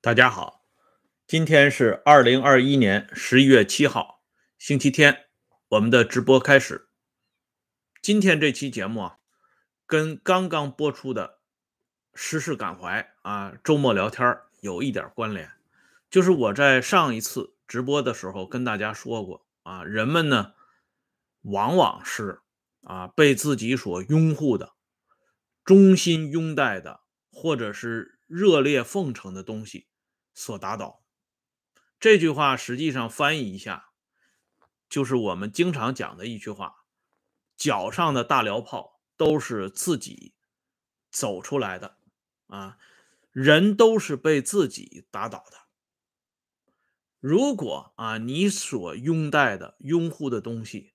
大家好，今天是二零二一年十一月七号，星期天，我们的直播开始。今天这期节目啊，跟刚刚播出的时事感怀啊，周末聊天有一点关联，就是我在上一次直播的时候跟大家说过啊，人们呢，往往是啊被自己所拥护的、衷心拥戴的，或者是热烈奉承的东西。所打倒，这句话实际上翻译一下，就是我们经常讲的一句话：脚上的大镣炮都是自己走出来的啊，人都是被自己打倒的。如果啊，你所拥戴的、拥护的东西，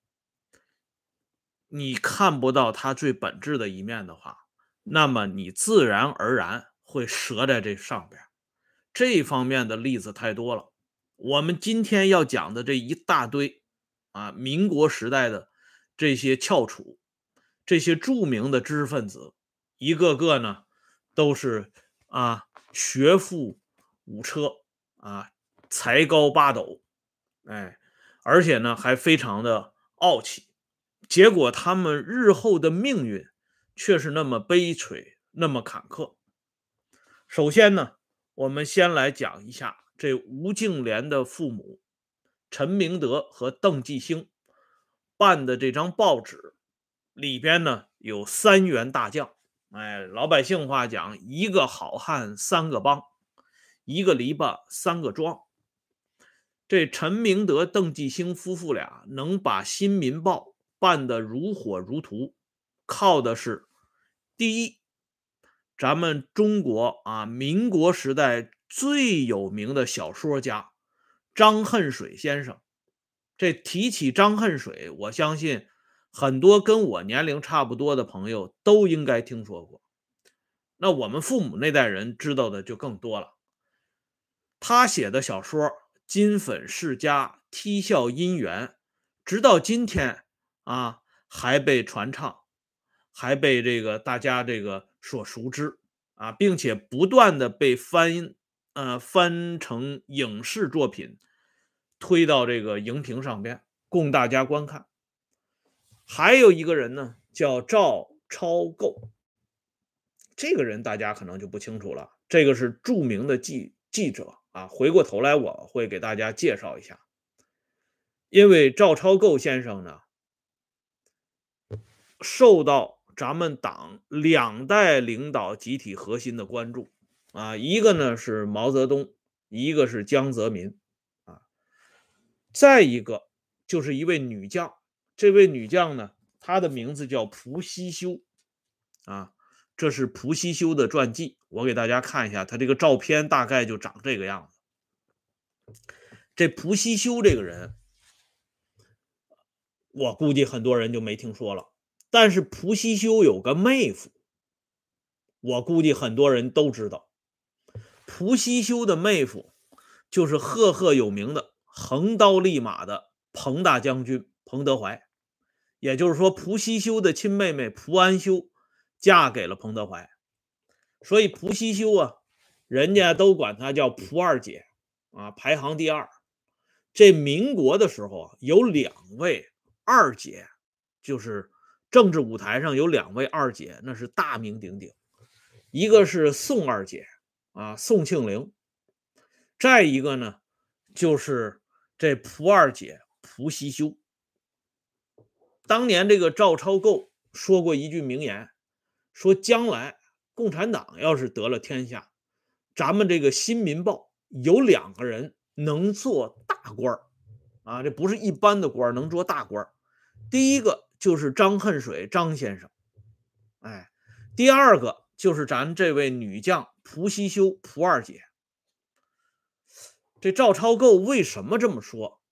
你看不到它最本质的一面的话，那么你自然而然会折在这上边。这方面的例子太多了，我们今天要讲的这一大堆啊，民国时代的这些翘楚，这些著名的知识分子，一个个呢都是啊学富五车啊，才高八斗，哎，而且呢还非常的傲气，结果他们日后的命运却是那么悲催，那么坎坷。首先呢。我们先来讲一下这吴敬琏的父母陈明德和邓继兴办的这张报纸里边呢有三员大将，哎，老百姓话讲，一个好汉三个帮，一个篱笆三个桩。这陈明德、邓继兴夫妇俩能把《新民报》办得如火如荼，靠的是第一。咱们中国啊，民国时代最有名的小说家张恨水先生。这提起张恨水，我相信很多跟我年龄差不多的朋友都应该听说过。那我们父母那代人知道的就更多了。他写的小说《金粉世家》《啼笑姻缘》，直到今天啊，还被传唱，还被这个大家这个。所熟知啊，并且不断的被翻呃翻成影视作品，推到这个荧屏上边供大家观看。还有一个人呢，叫赵超构，这个人大家可能就不清楚了。这个是著名的记记者啊，回过头来我会给大家介绍一下。因为赵超构先生呢，受到。咱们党两代领导集体核心的关注啊，一个呢是毛泽东，一个是江泽民啊，再一个就是一位女将，这位女将呢，她的名字叫蒲西修啊，这是蒲西修的传记，我给大家看一下，她这个照片大概就长这个样子。这蒲西修这个人，我估计很多人就没听说了。但是蒲西修有个妹夫，我估计很多人都知道。蒲西修的妹夫就是赫赫有名的横刀立马的彭大将军彭德怀，也就是说，蒲西修的亲妹妹蒲安修嫁给了彭德怀，所以蒲西修啊，人家都管她叫蒲二姐啊，排行第二。这民国的时候啊，有两位二姐，就是。政治舞台上有两位二姐，那是大名鼎鼎，一个是宋二姐啊，宋庆龄，再一个呢，就是这蒲二姐蒲西修。当年这个赵超构说过一句名言，说将来共产党要是得了天下，咱们这个《新民报》有两个人能做大官啊，这不是一般的官能做大官第一个。就是张恨水张先生，哎，第二个就是咱这位女将蒲西修蒲二姐。这赵超构为什么这么说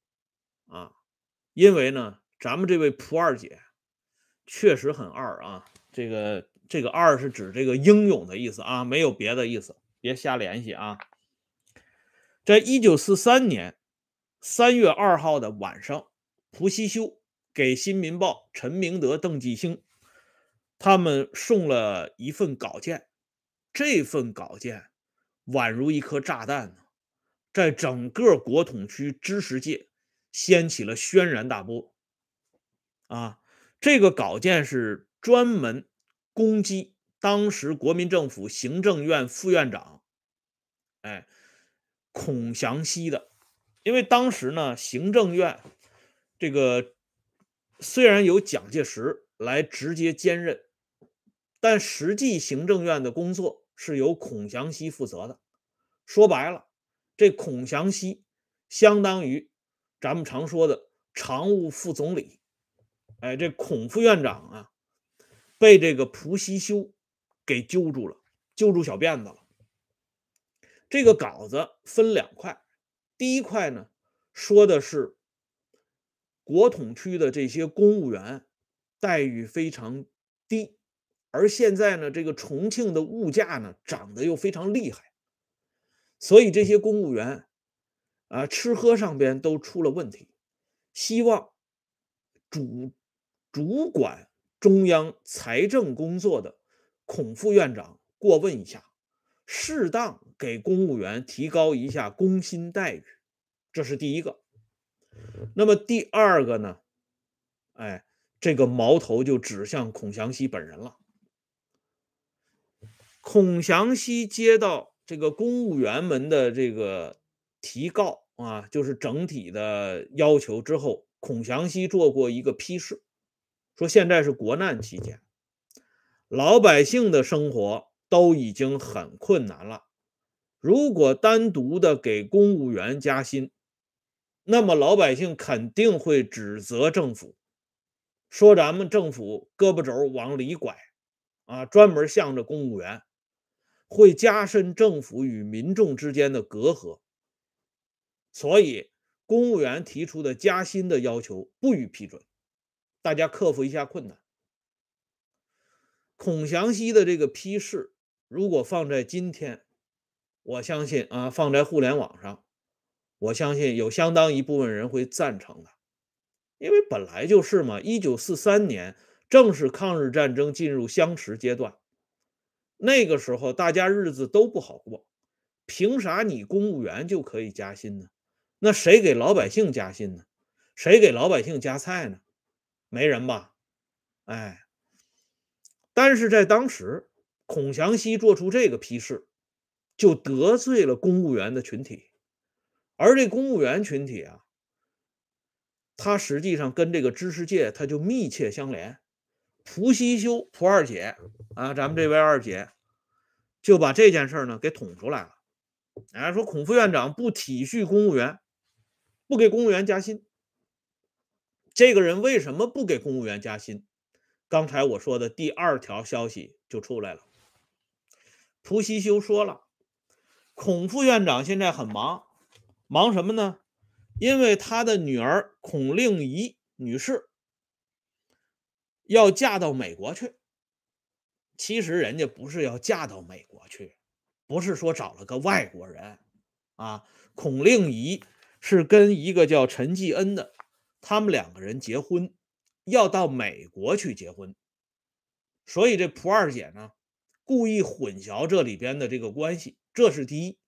啊？因为呢，咱们这位蒲二姐确实很二啊。这个这个二是指这个英勇的意思啊，没有别的意思，别瞎联系啊。在一九四三年三月二号的晚上，蒲西修。给《新民报》陈明德、邓继兴他们送了一份稿件，这份稿件宛如一颗炸弹呢，在整个国统区知识界掀起了轩然大波。啊，这个稿件是专门攻击当时国民政府行政院副院长，哎，孔祥熙的。因为当时呢，行政院这个虽然由蒋介石来直接兼任，但实际行政院的工作是由孔祥熙负责的。说白了，这孔祥熙相当于咱们常说的常务副总理。哎，这孔副院长啊，被这个蒲锡修给揪住了，揪住小辫子了。这个稿子分两块。第一块呢，说的是国统区的这些公务员待遇非常低，而现在呢，这个重庆的物价呢涨得又非常厉害，所以这些公务员啊吃喝上边都出了问题，希望主主管中央财政工作的孔副院长过问一下。适当给公务员提高一下工薪待遇，这是第一个。那么第二个呢？哎，这个矛头就指向孔祥熙本人了。孔祥熙接到这个公务员们的这个提告啊，就是整体的要求之后，孔祥熙做过一个批示，说现在是国难期间，老百姓的生活。都已经很困难了，如果单独的给公务员加薪，那么老百姓肯定会指责政府，说咱们政府胳膊肘往里拐，啊，专门向着公务员，会加深政府与民众之间的隔阂。所以，公务员提出的加薪的要求不予批准，大家克服一下困难。孔祥熙的这个批示。如果放在今天，我相信啊，放在互联网上，我相信有相当一部分人会赞成的，因为本来就是嘛。一九四三年正是抗日战争进入相持阶段，那个时候大家日子都不好过，凭啥你公务员就可以加薪呢？那谁给老百姓加薪呢？谁给老百姓加菜呢？没人吧？哎，但是在当时。孔祥熙做出这个批示，就得罪了公务员的群体，而这公务员群体啊，他实际上跟这个知识界他就密切相连。蒲西修，蒲二姐啊，咱们这位二姐就把这件事呢给捅出来了。哎，说孔副院长不体恤公务员，不给公务员加薪。这个人为什么不给公务员加薪？刚才我说的第二条消息就出来了。蒲西修说了，孔副院长现在很忙，忙什么呢？因为他的女儿孔令仪女士要嫁到美国去。其实人家不是要嫁到美国去，不是说找了个外国人啊。孔令仪是跟一个叫陈继恩的，他们两个人结婚，要到美国去结婚。所以这蒲二姐呢？故意混淆这里边的这个关系，这是第一。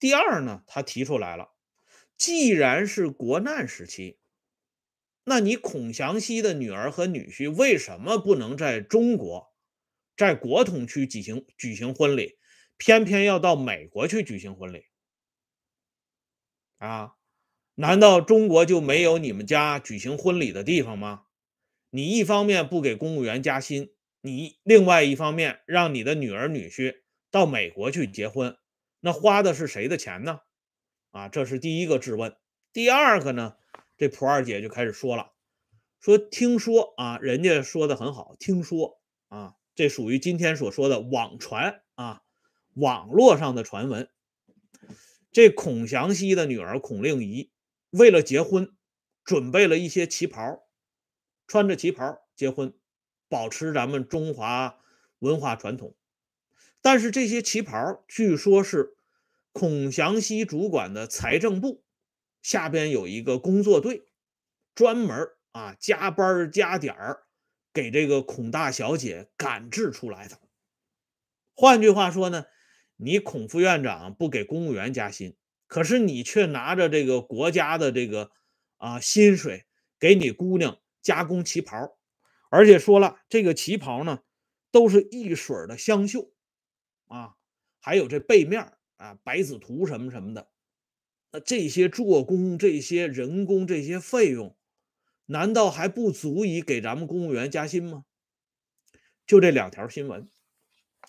第二呢，她提出来了，既然是国难时期，那你孔祥熙的女儿和女婿为什么不能在中国，在国统区举行举行婚礼，偏偏要到美国去举行婚礼？啊，难道中国就没有你们家举行婚礼的地方吗？你一方面不给公务员加薪。你另外一方面让你的女儿女婿到美国去结婚，那花的是谁的钱呢？啊，这是第一个质问。第二个呢，这蒲二姐就开始说了，说听说啊，人家说的很好，听说啊，这属于今天所说的网传啊，网络上的传闻。这孔祥熙的女儿孔令仪为了结婚，准备了一些旗袍，穿着旗袍结婚。保持咱们中华文化传统，但是这些旗袍据说是孔祥熙主管的财政部下边有一个工作队，专门啊加班加点儿给这个孔大小姐赶制出来的。换句话说呢，你孔副院长不给公务员加薪，可是你却拿着这个国家的这个啊薪水给你姑娘加工旗袍，而且说了这个旗袍呢都是一水的香绣啊，还有这背面啊百子图什么什么的，那这些做工、这些人工、这些费用，难道还不足以给咱们公务员加薪吗？就这两条新闻。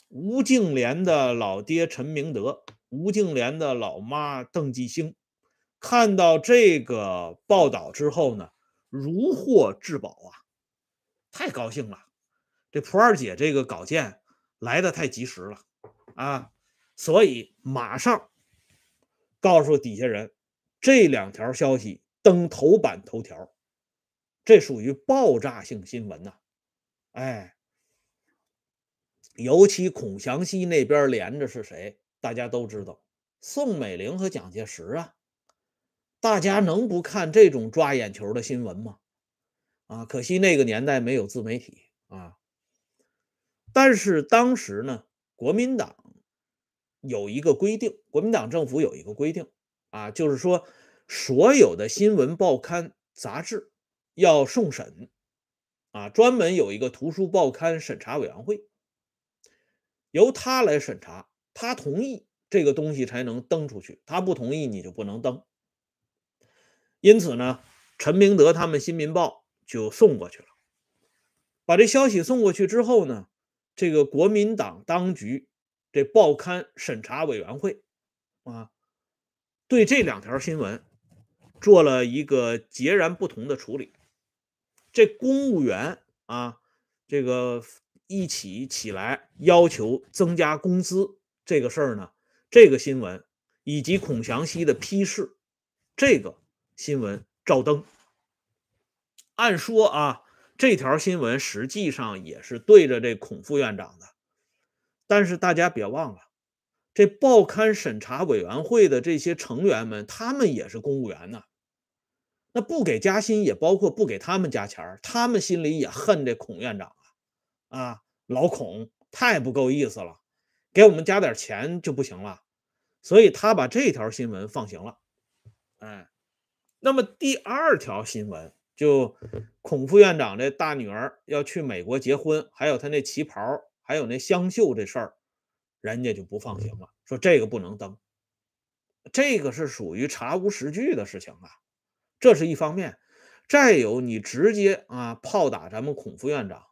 吴敬琏的老爹陈明德，吴敬琏的老妈邓继兴，看到这个报道之后呢，如获至宝啊，太高兴了。这蒲二姐这个稿件来的太及时了啊，所以马上告诉底下人，这两条消息登头版头条，这属于爆炸性新闻呐，哎。尤其孔祥熙那边连着是谁，大家都知道，宋美龄和蒋介石啊。大家能不看这种抓眼球的新闻吗？啊，可惜那个年代没有自媒体啊。但是当时呢，国民党有一个规定，国民党政府有一个规定啊，就是说所有的新闻报刊杂志要送审啊，专门有一个图书报刊审查委员会。由他来审查，他同意这个东西才能登出去，他不同意你就不能登。因此呢，陈明德他们《新民报》就送过去了。把这消息送过去之后呢，这个国民党当局这报刊审查委员会啊，对这两条新闻做了一个截然不同的处理。这公务员啊，这个。一起起来要求增加工资这个事儿呢，这个新闻以及孔祥熙的批示，这个新闻照登。按说啊，这条新闻实际上也是对着这孔副院长的，但是大家别忘了，这报刊审查委员会的这些成员们，他们也是公务员呢，那不给加薪也包括不给他们加钱他们心里也恨这孔院长啊。啊，老孔太不够意思了，给我们加点钱就不行了，所以他把这条新闻放行了。哎，那么第二条新闻，就孔副院长这大女儿要去美国结婚，还有他那旗袍，还有那湘绣这事儿，人家就不放行了，说这个不能登，这个是属于查无实据的事情啊，这是一方面。再有，你直接啊炮打咱们孔副院长。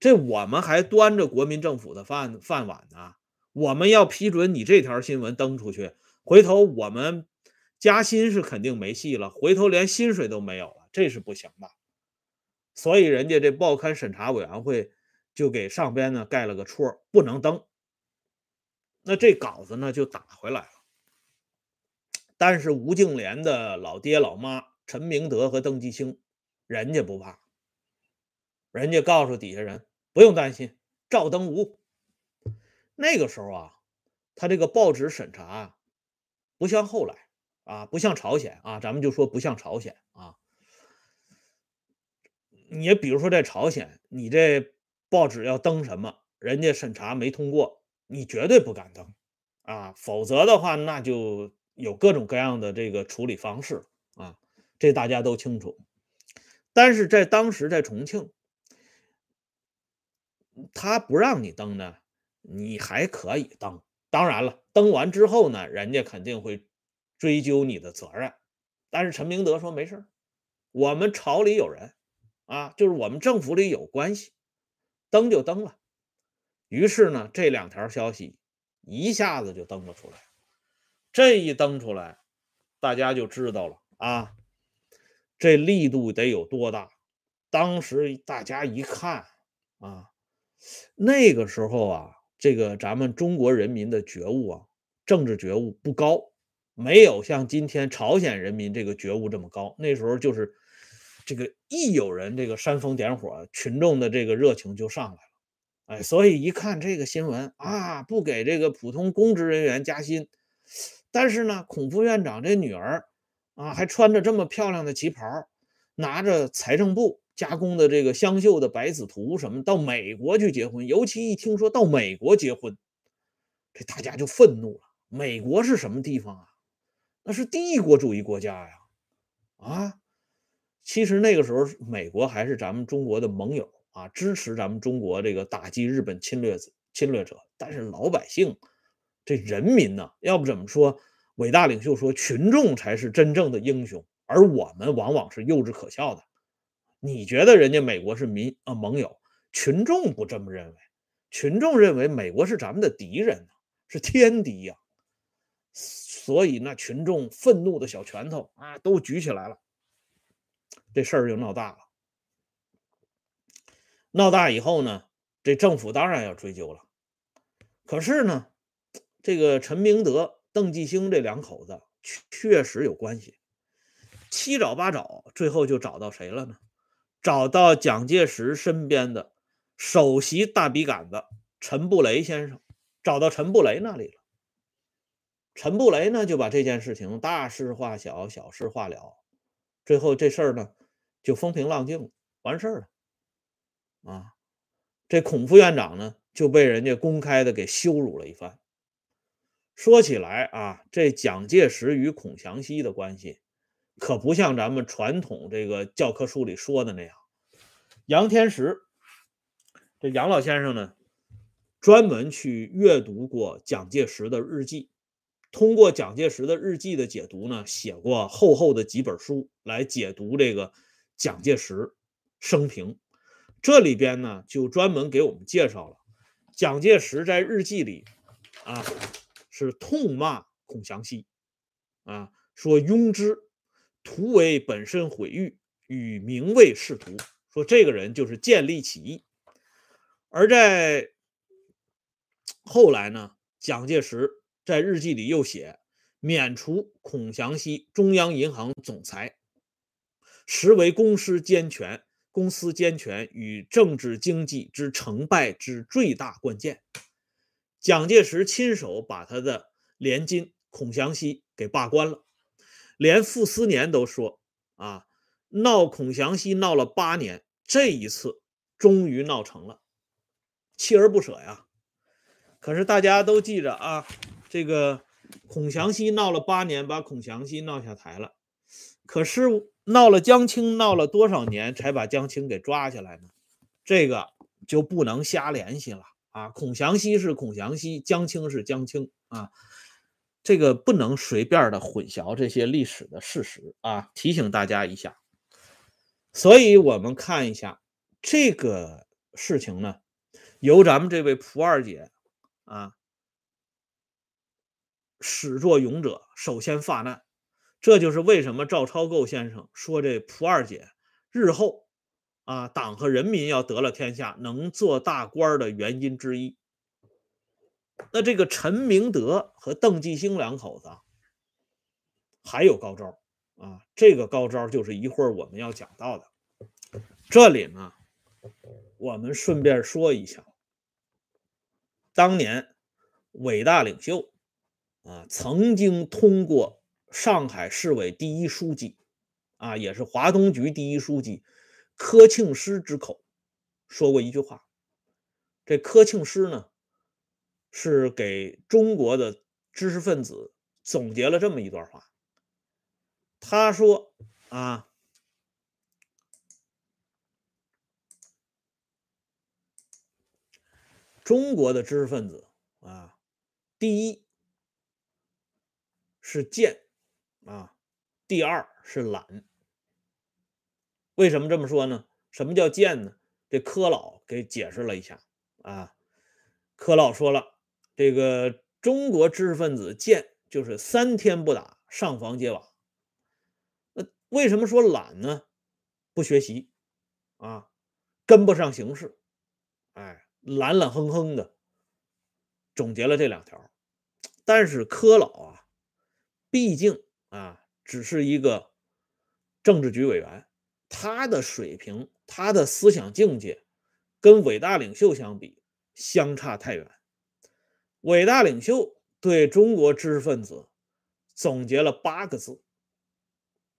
这我们还端着国民政府的饭饭碗呢，我们要批准你这条新闻登出去，回头我们加薪是肯定没戏了，回头连薪水都没有了，这是不行的。所以人家这报刊审查委员会就给上边呢盖了个戳，不能登。那这稿子呢就打回来了。但是吴敬琏的老爹老妈陈明德和邓继清，人家不怕，人家告诉底下人。不用担心，照登无。那个时候啊，他这个报纸审查啊，不像后来啊，不像朝鲜啊，咱们就说不像朝鲜啊。你比如说在朝鲜，你这报纸要登什么，人家审查没通过，你绝对不敢登啊，否则的话，那就有各种各样的这个处理方式啊，这大家都清楚。但是在当时，在重庆。他不让你登呢，你还可以登。当然了，登完之后呢，人家肯定会追究你的责任。但是陈明德说没事我们朝里有人啊，就是我们政府里有关系，登就登了。于是呢，这两条消息一下子就登了出来。这一登出来，大家就知道了啊，这力度得有多大。当时大家一看啊。那个时候啊，这个咱们中国人民的觉悟啊，政治觉悟不高，没有像今天朝鲜人民这个觉悟这么高。那时候就是这个一有人这个煽风点火，群众的这个热情就上来了。哎，所以一看这个新闻啊，不给这个普通公职人员加薪，但是呢，孔副院长这女儿啊，还穿着这么漂亮的旗袍，拿着财政部。加工的这个湘绣的百子图什么，到美国去结婚，尤其一听说到美国结婚，这大家就愤怒了。美国是什么地方啊？那是帝国主义国家呀！啊，其实那个时候美国还是咱们中国的盟友啊，支持咱们中国这个打击日本侵略者侵略者。但是老百姓，这人民呢，要不怎么说伟大领袖说群众才是真正的英雄，而我们往往是幼稚可笑的。你觉得人家美国是民呃盟友，群众不这么认为，群众认为美国是咱们的敌人呢，是天敌呀。所以那群众愤怒的小拳头啊都举起来了，这事儿就闹大了。闹大以后呢，这政府当然要追究了。可是呢，这个陈明德、邓继兴这两口子确实有关系，七找八找，最后就找到谁了呢？找到蒋介石身边的首席大笔杆子陈布雷先生，找到陈布雷那里了。陈布雷呢，就把这件事情大事化小，小事化了，最后这事儿呢就风平浪静，完事儿了。啊，这孔副院长呢就被人家公开的给羞辱了一番。说起来啊，这蒋介石与孔祥熙的关系。可不像咱们传统这个教科书里说的那样，杨天石这杨老先生呢，专门去阅读过蒋介石的日记，通过蒋介石的日记的解读呢，写过厚厚的几本书来解读这个蒋介石生平。这里边呢，就专门给我们介绍了蒋介石在日记里啊，是痛骂孔祥熙啊，说庸之。图为本身毁誉，与名位仕途。说这个人就是建立起义。而在后来呢，蒋介石在日记里又写免除孔祥熙中央银行总裁，实为公司兼权、公司兼权与政治经济之成败之最大关键。蒋介石亲手把他的连金孔祥熙给罢官了。连傅斯年都说：“啊，闹孔祥熙闹了八年，这一次终于闹成了，锲而不舍呀。”可是大家都记着啊，这个孔祥熙闹了八年，把孔祥熙闹下台了。可是闹了江青，闹了多少年才把江青给抓下来呢？这个就不能瞎联系了啊！孔祥熙是孔祥熙，江青是江青啊。这个不能随便的混淆这些历史的事实啊！提醒大家一下。所以，我们看一下这个事情呢，由咱们这位蒲二姐啊，始作俑者，首先发难。这就是为什么赵超构先生说这蒲二姐日后啊，党和人民要得了天下，能做大官的原因之一。那这个陈明德和邓继兴两口子还有高招啊！这个高招就是一会儿我们要讲到的。这里呢，我们顺便说一下，当年伟大领袖啊，曾经通过上海市委第一书记啊，也是华东局第一书记柯庆施之口说过一句话。这柯庆施呢？是给中国的知识分子总结了这么一段话。他说：“啊，中国的知识分子啊，第一是贱啊，第二是懒。为什么这么说呢？什么叫贱呢？这柯老给解释了一下啊。柯老说了。”这个中国知识分子贱，就是三天不打上房揭瓦。那为什么说懒呢？不学习啊，跟不上形势，哎，懒懒哼哼的。总结了这两条。但是柯老，毕竟啊，只是一个政治局委员，他的水平、他的思想境界，跟伟大领袖相比，相差太远。伟大领袖对中国知识分子总结了八个字，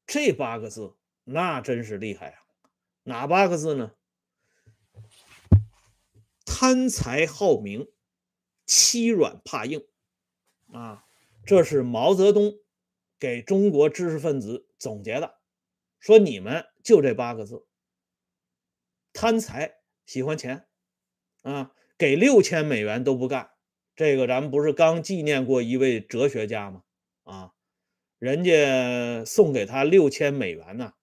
这八个字那真是厉害啊！哪八个字呢？贪财好名，欺软怕硬，啊，这是毛泽东给中国知识分子总结的，说你们就这八个字：贪财、喜欢钱，啊，给六千美元都不干。这个咱们不是刚纪念过一位哲学家吗？啊，人家送给他六千美元呢，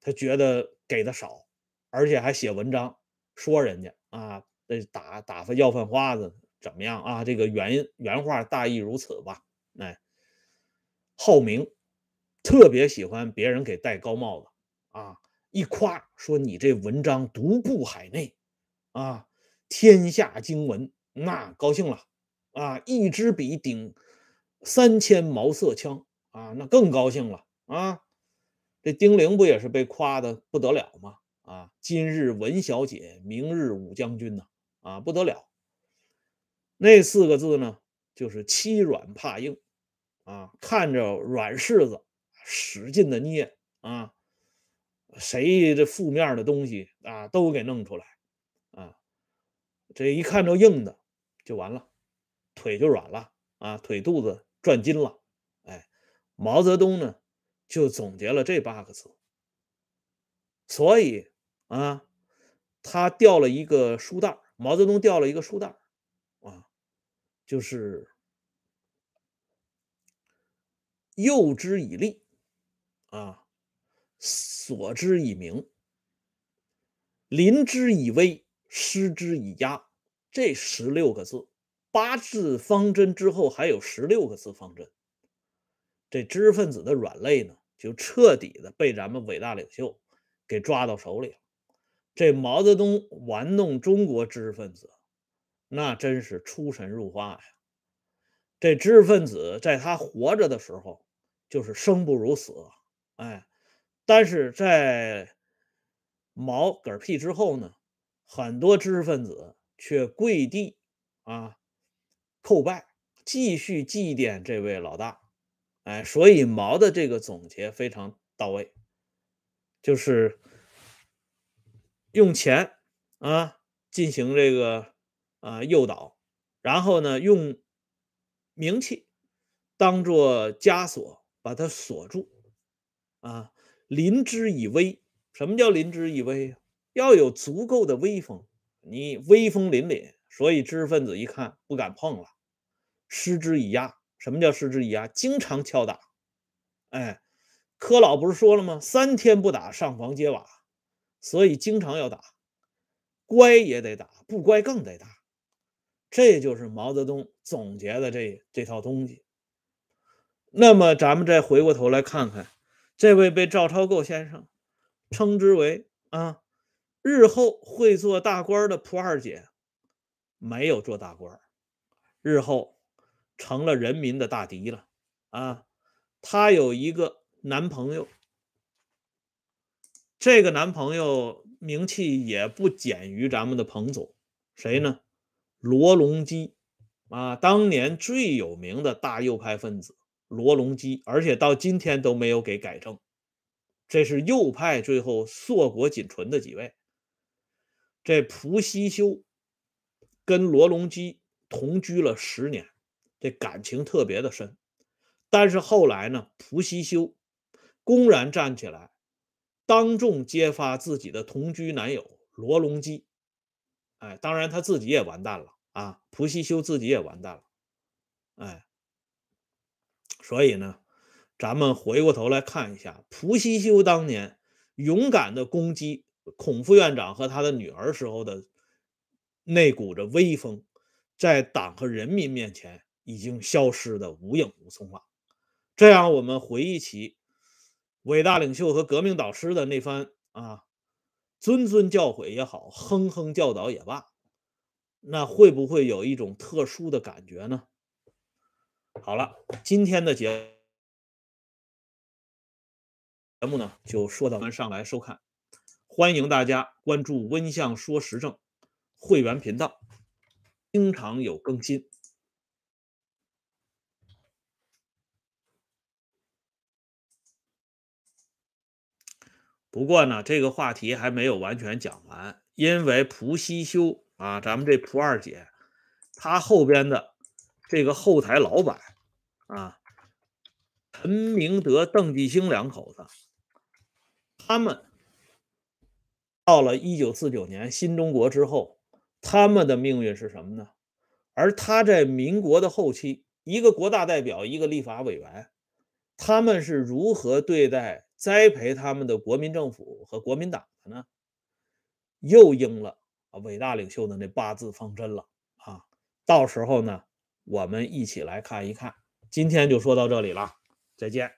他觉得给的少，而且还写文章说人家啊，那打打发要饭花子。怎么样啊？这个原原话大意如此吧。哎，好名，特别喜欢别人给戴高帽子啊！一夸说你这文章独步海内啊，天下经闻，那高兴了啊！一支笔顶三千毛瑟枪啊，那更高兴了啊！这丁玲不也是被夸的不得了吗？啊，今日文小姐，明日武将军呐！啊，不得了。那四个字呢，就是欺软怕硬啊！看着软柿子，使劲的捏啊！谁这负面的东西啊，都给弄出来啊！这一看着硬的，就完了，腿就软了啊，腿肚子转筋了。哎，毛泽东呢，就总结了这八个字，所以啊，他掉了一个书袋毛泽东掉了一个书袋啊就是诱之以利，啊，索之以名，临之以威，施之以压。这十六个字，八字方针之后还有十六个字方针。这知识分子的软肋呢，就彻底的被咱们伟大领袖给抓到手里了。这毛泽东玩弄中国知识分子。那真是出神入化呀！这知识分子在他活着的时候就是生不如死，哎，但是在毛嗝屁之后呢，很多知识分子却跪地啊叩拜，继续祭奠这位老大，哎，所以毛的这个总结非常到位，就是用钱啊进行这个。啊，诱导，然后呢，用名气当做枷锁，把它锁住。啊，临之以威，什么叫临之以威啊要有足够的威风，你威风凛凛，所以知识分子一看不敢碰了。施之以压，什么叫施之以压？经常敲打。哎，柯老不是说了吗？三天不打，上房揭瓦。所以经常要打，乖也得打，不乖更得打。这就是毛泽东总结的这这套东西。那么，咱们再回过头来看看，这位被赵超构先生称之为啊日后会做大官的普二姐，没有做大官，日后成了人民的大敌了啊！她有一个男朋友，这个男朋友名气也不减于咱们的彭总，谁呢？罗隆基啊，当年最有名的大右派分子罗隆基，而且到今天都没有给改正。这是右派最后硕果仅存的几位。这蒲西修跟罗隆基同居了十年，这感情特别的深。但是后来呢，蒲西修公然站起来，当众揭发自己的同居男友罗隆基。哎，当然他自己也完蛋了啊！蒲西修自己也完蛋了，哎，所以呢，咱们回过头来看一下，蒲西修当年勇敢的攻击孔副院长和他的女儿时候的那股子威风，在党和人民面前已经消失的无影无踪了。这样，我们回忆起伟大领袖和革命导师的那番啊。谆谆教诲也好，哼哼教导也罢，那会不会有一种特殊的感觉呢？好了，今天的节节目呢，就说到们上来收看，欢迎大家关注“温相说时政”会员频道，经常有更新。不过呢，这个话题还没有完全讲完，因为蒲西修啊，咱们这蒲二姐，她后边的这个后台老板啊，陈明德、邓继兴两口子，他们到了一九四九年新中国之后，他们的命运是什么呢？而他在民国的后期，一个国大代表，一个立法委员，他们是如何对待栽培他们的国民政府和国民党的呢？又应了伟大领袖的那八字方针了啊！到时候呢，我们一起来看一看。今天就说到这里了，再见。